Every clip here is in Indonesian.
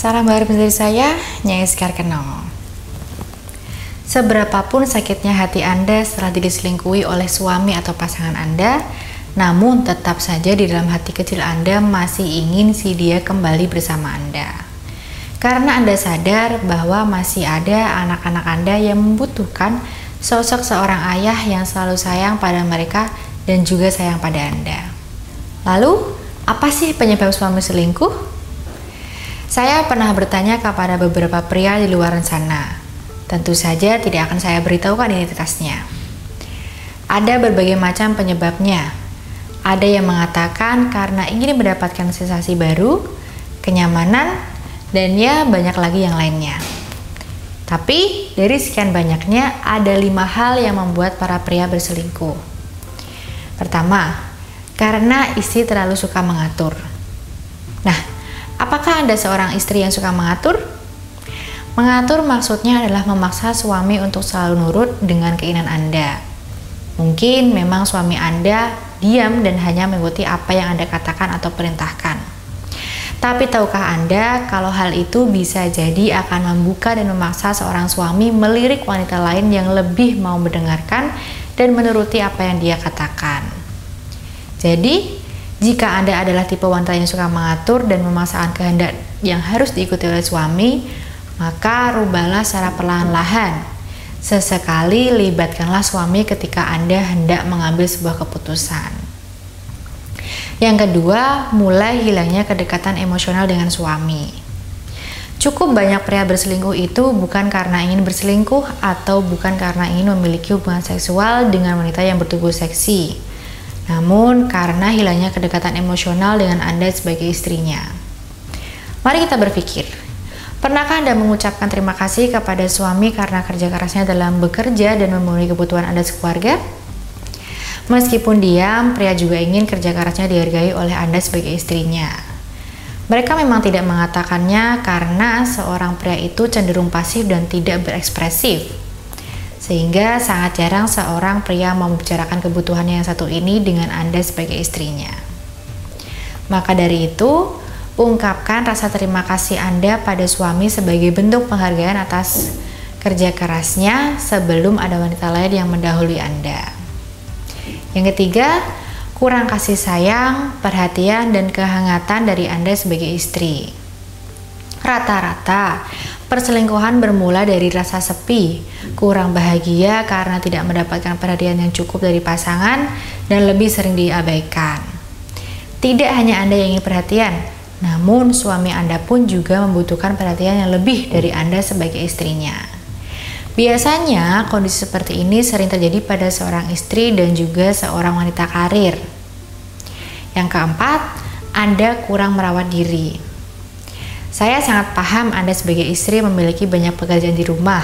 Salam baru dari saya, Nyai Sekar Kenong. Seberapapun sakitnya hati Anda setelah diselingkuhi oleh suami atau pasangan Anda, namun tetap saja di dalam hati kecil Anda masih ingin si dia kembali bersama Anda. Karena Anda sadar bahwa masih ada anak-anak Anda yang membutuhkan sosok seorang ayah yang selalu sayang pada mereka dan juga sayang pada Anda. Lalu, apa sih penyebab suami selingkuh? Saya pernah bertanya kepada beberapa pria di luar sana. Tentu saja tidak akan saya beritahukan identitasnya. Ada berbagai macam penyebabnya, ada yang mengatakan karena ingin mendapatkan sensasi baru, kenyamanan, dan ya banyak lagi yang lainnya. Tapi dari sekian banyaknya ada lima hal yang membuat para pria berselingkuh. Pertama, karena istri terlalu suka mengatur. Nah, apakah Anda seorang istri yang suka mengatur? Mengatur maksudnya adalah memaksa suami untuk selalu nurut dengan keinginan Anda. Mungkin memang suami Anda diam dan hanya mengikuti apa yang Anda katakan atau perintahkan. Tapi tahukah Anda kalau hal itu bisa jadi akan membuka dan memaksa seorang suami melirik wanita lain yang lebih mau mendengarkan dan menuruti apa yang dia katakan. Jadi, jika Anda adalah tipe wanita yang suka mengatur dan memaksakan kehendak yang harus diikuti oleh suami, maka rubahlah secara perlahan-lahan Sesekali libatkanlah suami ketika Anda hendak mengambil sebuah keputusan. Yang kedua, mulai hilangnya kedekatan emosional dengan suami. Cukup banyak pria berselingkuh itu bukan karena ingin berselingkuh atau bukan karena ingin memiliki hubungan seksual dengan wanita yang bertubuh seksi, namun karena hilangnya kedekatan emosional dengan Anda sebagai istrinya. Mari kita berpikir, Pernahkah Anda mengucapkan terima kasih kepada suami karena kerja kerasnya dalam bekerja dan memenuhi kebutuhan Anda sekeluarga? Meskipun diam, pria juga ingin kerja kerasnya dihargai oleh Anda sebagai istrinya. Mereka memang tidak mengatakannya karena seorang pria itu cenderung pasif dan tidak berekspresif. Sehingga sangat jarang seorang pria membicarakan kebutuhannya yang satu ini dengan Anda sebagai istrinya. Maka dari itu, ungkapkan rasa terima kasih Anda pada suami sebagai bentuk penghargaan atas kerja kerasnya sebelum ada wanita lain yang mendahului Anda. Yang ketiga, kurang kasih sayang, perhatian, dan kehangatan dari Anda sebagai istri. Rata-rata, perselingkuhan bermula dari rasa sepi, kurang bahagia karena tidak mendapatkan perhatian yang cukup dari pasangan, dan lebih sering diabaikan. Tidak hanya Anda yang ingin perhatian, namun, suami Anda pun juga membutuhkan perhatian yang lebih dari Anda sebagai istrinya. Biasanya, kondisi seperti ini sering terjadi pada seorang istri dan juga seorang wanita karir. Yang keempat, Anda kurang merawat diri. Saya sangat paham Anda sebagai istri memiliki banyak pekerjaan di rumah,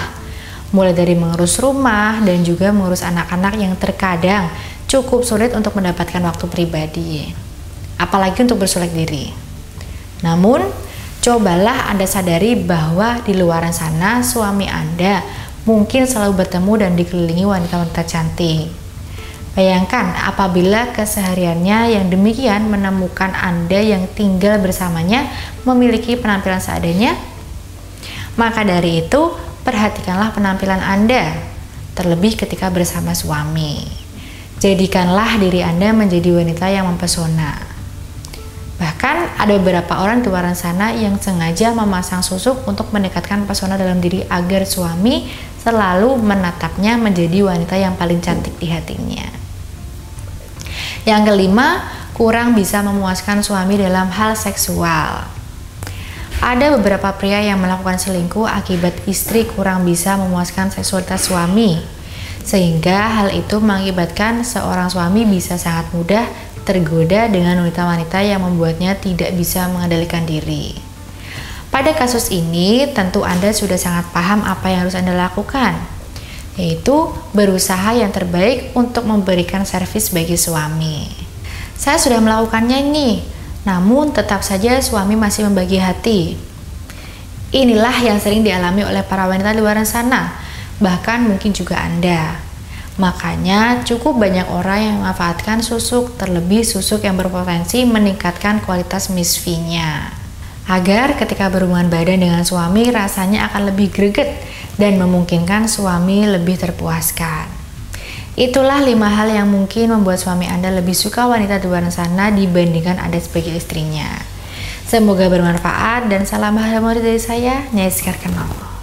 mulai dari mengurus rumah dan juga mengurus anak-anak yang terkadang cukup sulit untuk mendapatkan waktu pribadi, apalagi untuk bersulek diri. Namun, cobalah Anda sadari bahwa di luar sana suami Anda mungkin selalu bertemu dan dikelilingi wanita-wanita cantik. Bayangkan apabila kesehariannya yang demikian menemukan Anda yang tinggal bersamanya memiliki penampilan seadanya. Maka dari itu, perhatikanlah penampilan Anda, terlebih ketika bersama suami. Jadikanlah diri Anda menjadi wanita yang mempesona. Bahkan ada beberapa orang di luar sana yang sengaja memasang susuk untuk meningkatkan pesona dalam diri agar suami selalu menatapnya menjadi wanita yang paling cantik di hatinya. Yang kelima, kurang bisa memuaskan suami dalam hal seksual. Ada beberapa pria yang melakukan selingkuh akibat istri kurang bisa memuaskan seksualitas suami, sehingga hal itu mengakibatkan seorang suami bisa sangat mudah tergoda dengan wanita-wanita yang membuatnya tidak bisa mengendalikan diri. Pada kasus ini, tentu Anda sudah sangat paham apa yang harus Anda lakukan, yaitu berusaha yang terbaik untuk memberikan servis bagi suami. Saya sudah melakukannya ini, namun tetap saja suami masih membagi hati. Inilah yang sering dialami oleh para wanita di luar sana, bahkan mungkin juga Anda. Makanya cukup banyak orang yang memanfaatkan susuk, terlebih susuk yang berpotensi meningkatkan kualitas misfinya. Agar ketika berhubungan badan dengan suami rasanya akan lebih greget dan memungkinkan suami lebih terpuaskan. Itulah lima hal yang mungkin membuat suami Anda lebih suka wanita di luar sana dibandingkan Anda sebagai istrinya. Semoga bermanfaat dan salam harmoni dari saya, Nyai Sekar Kenal.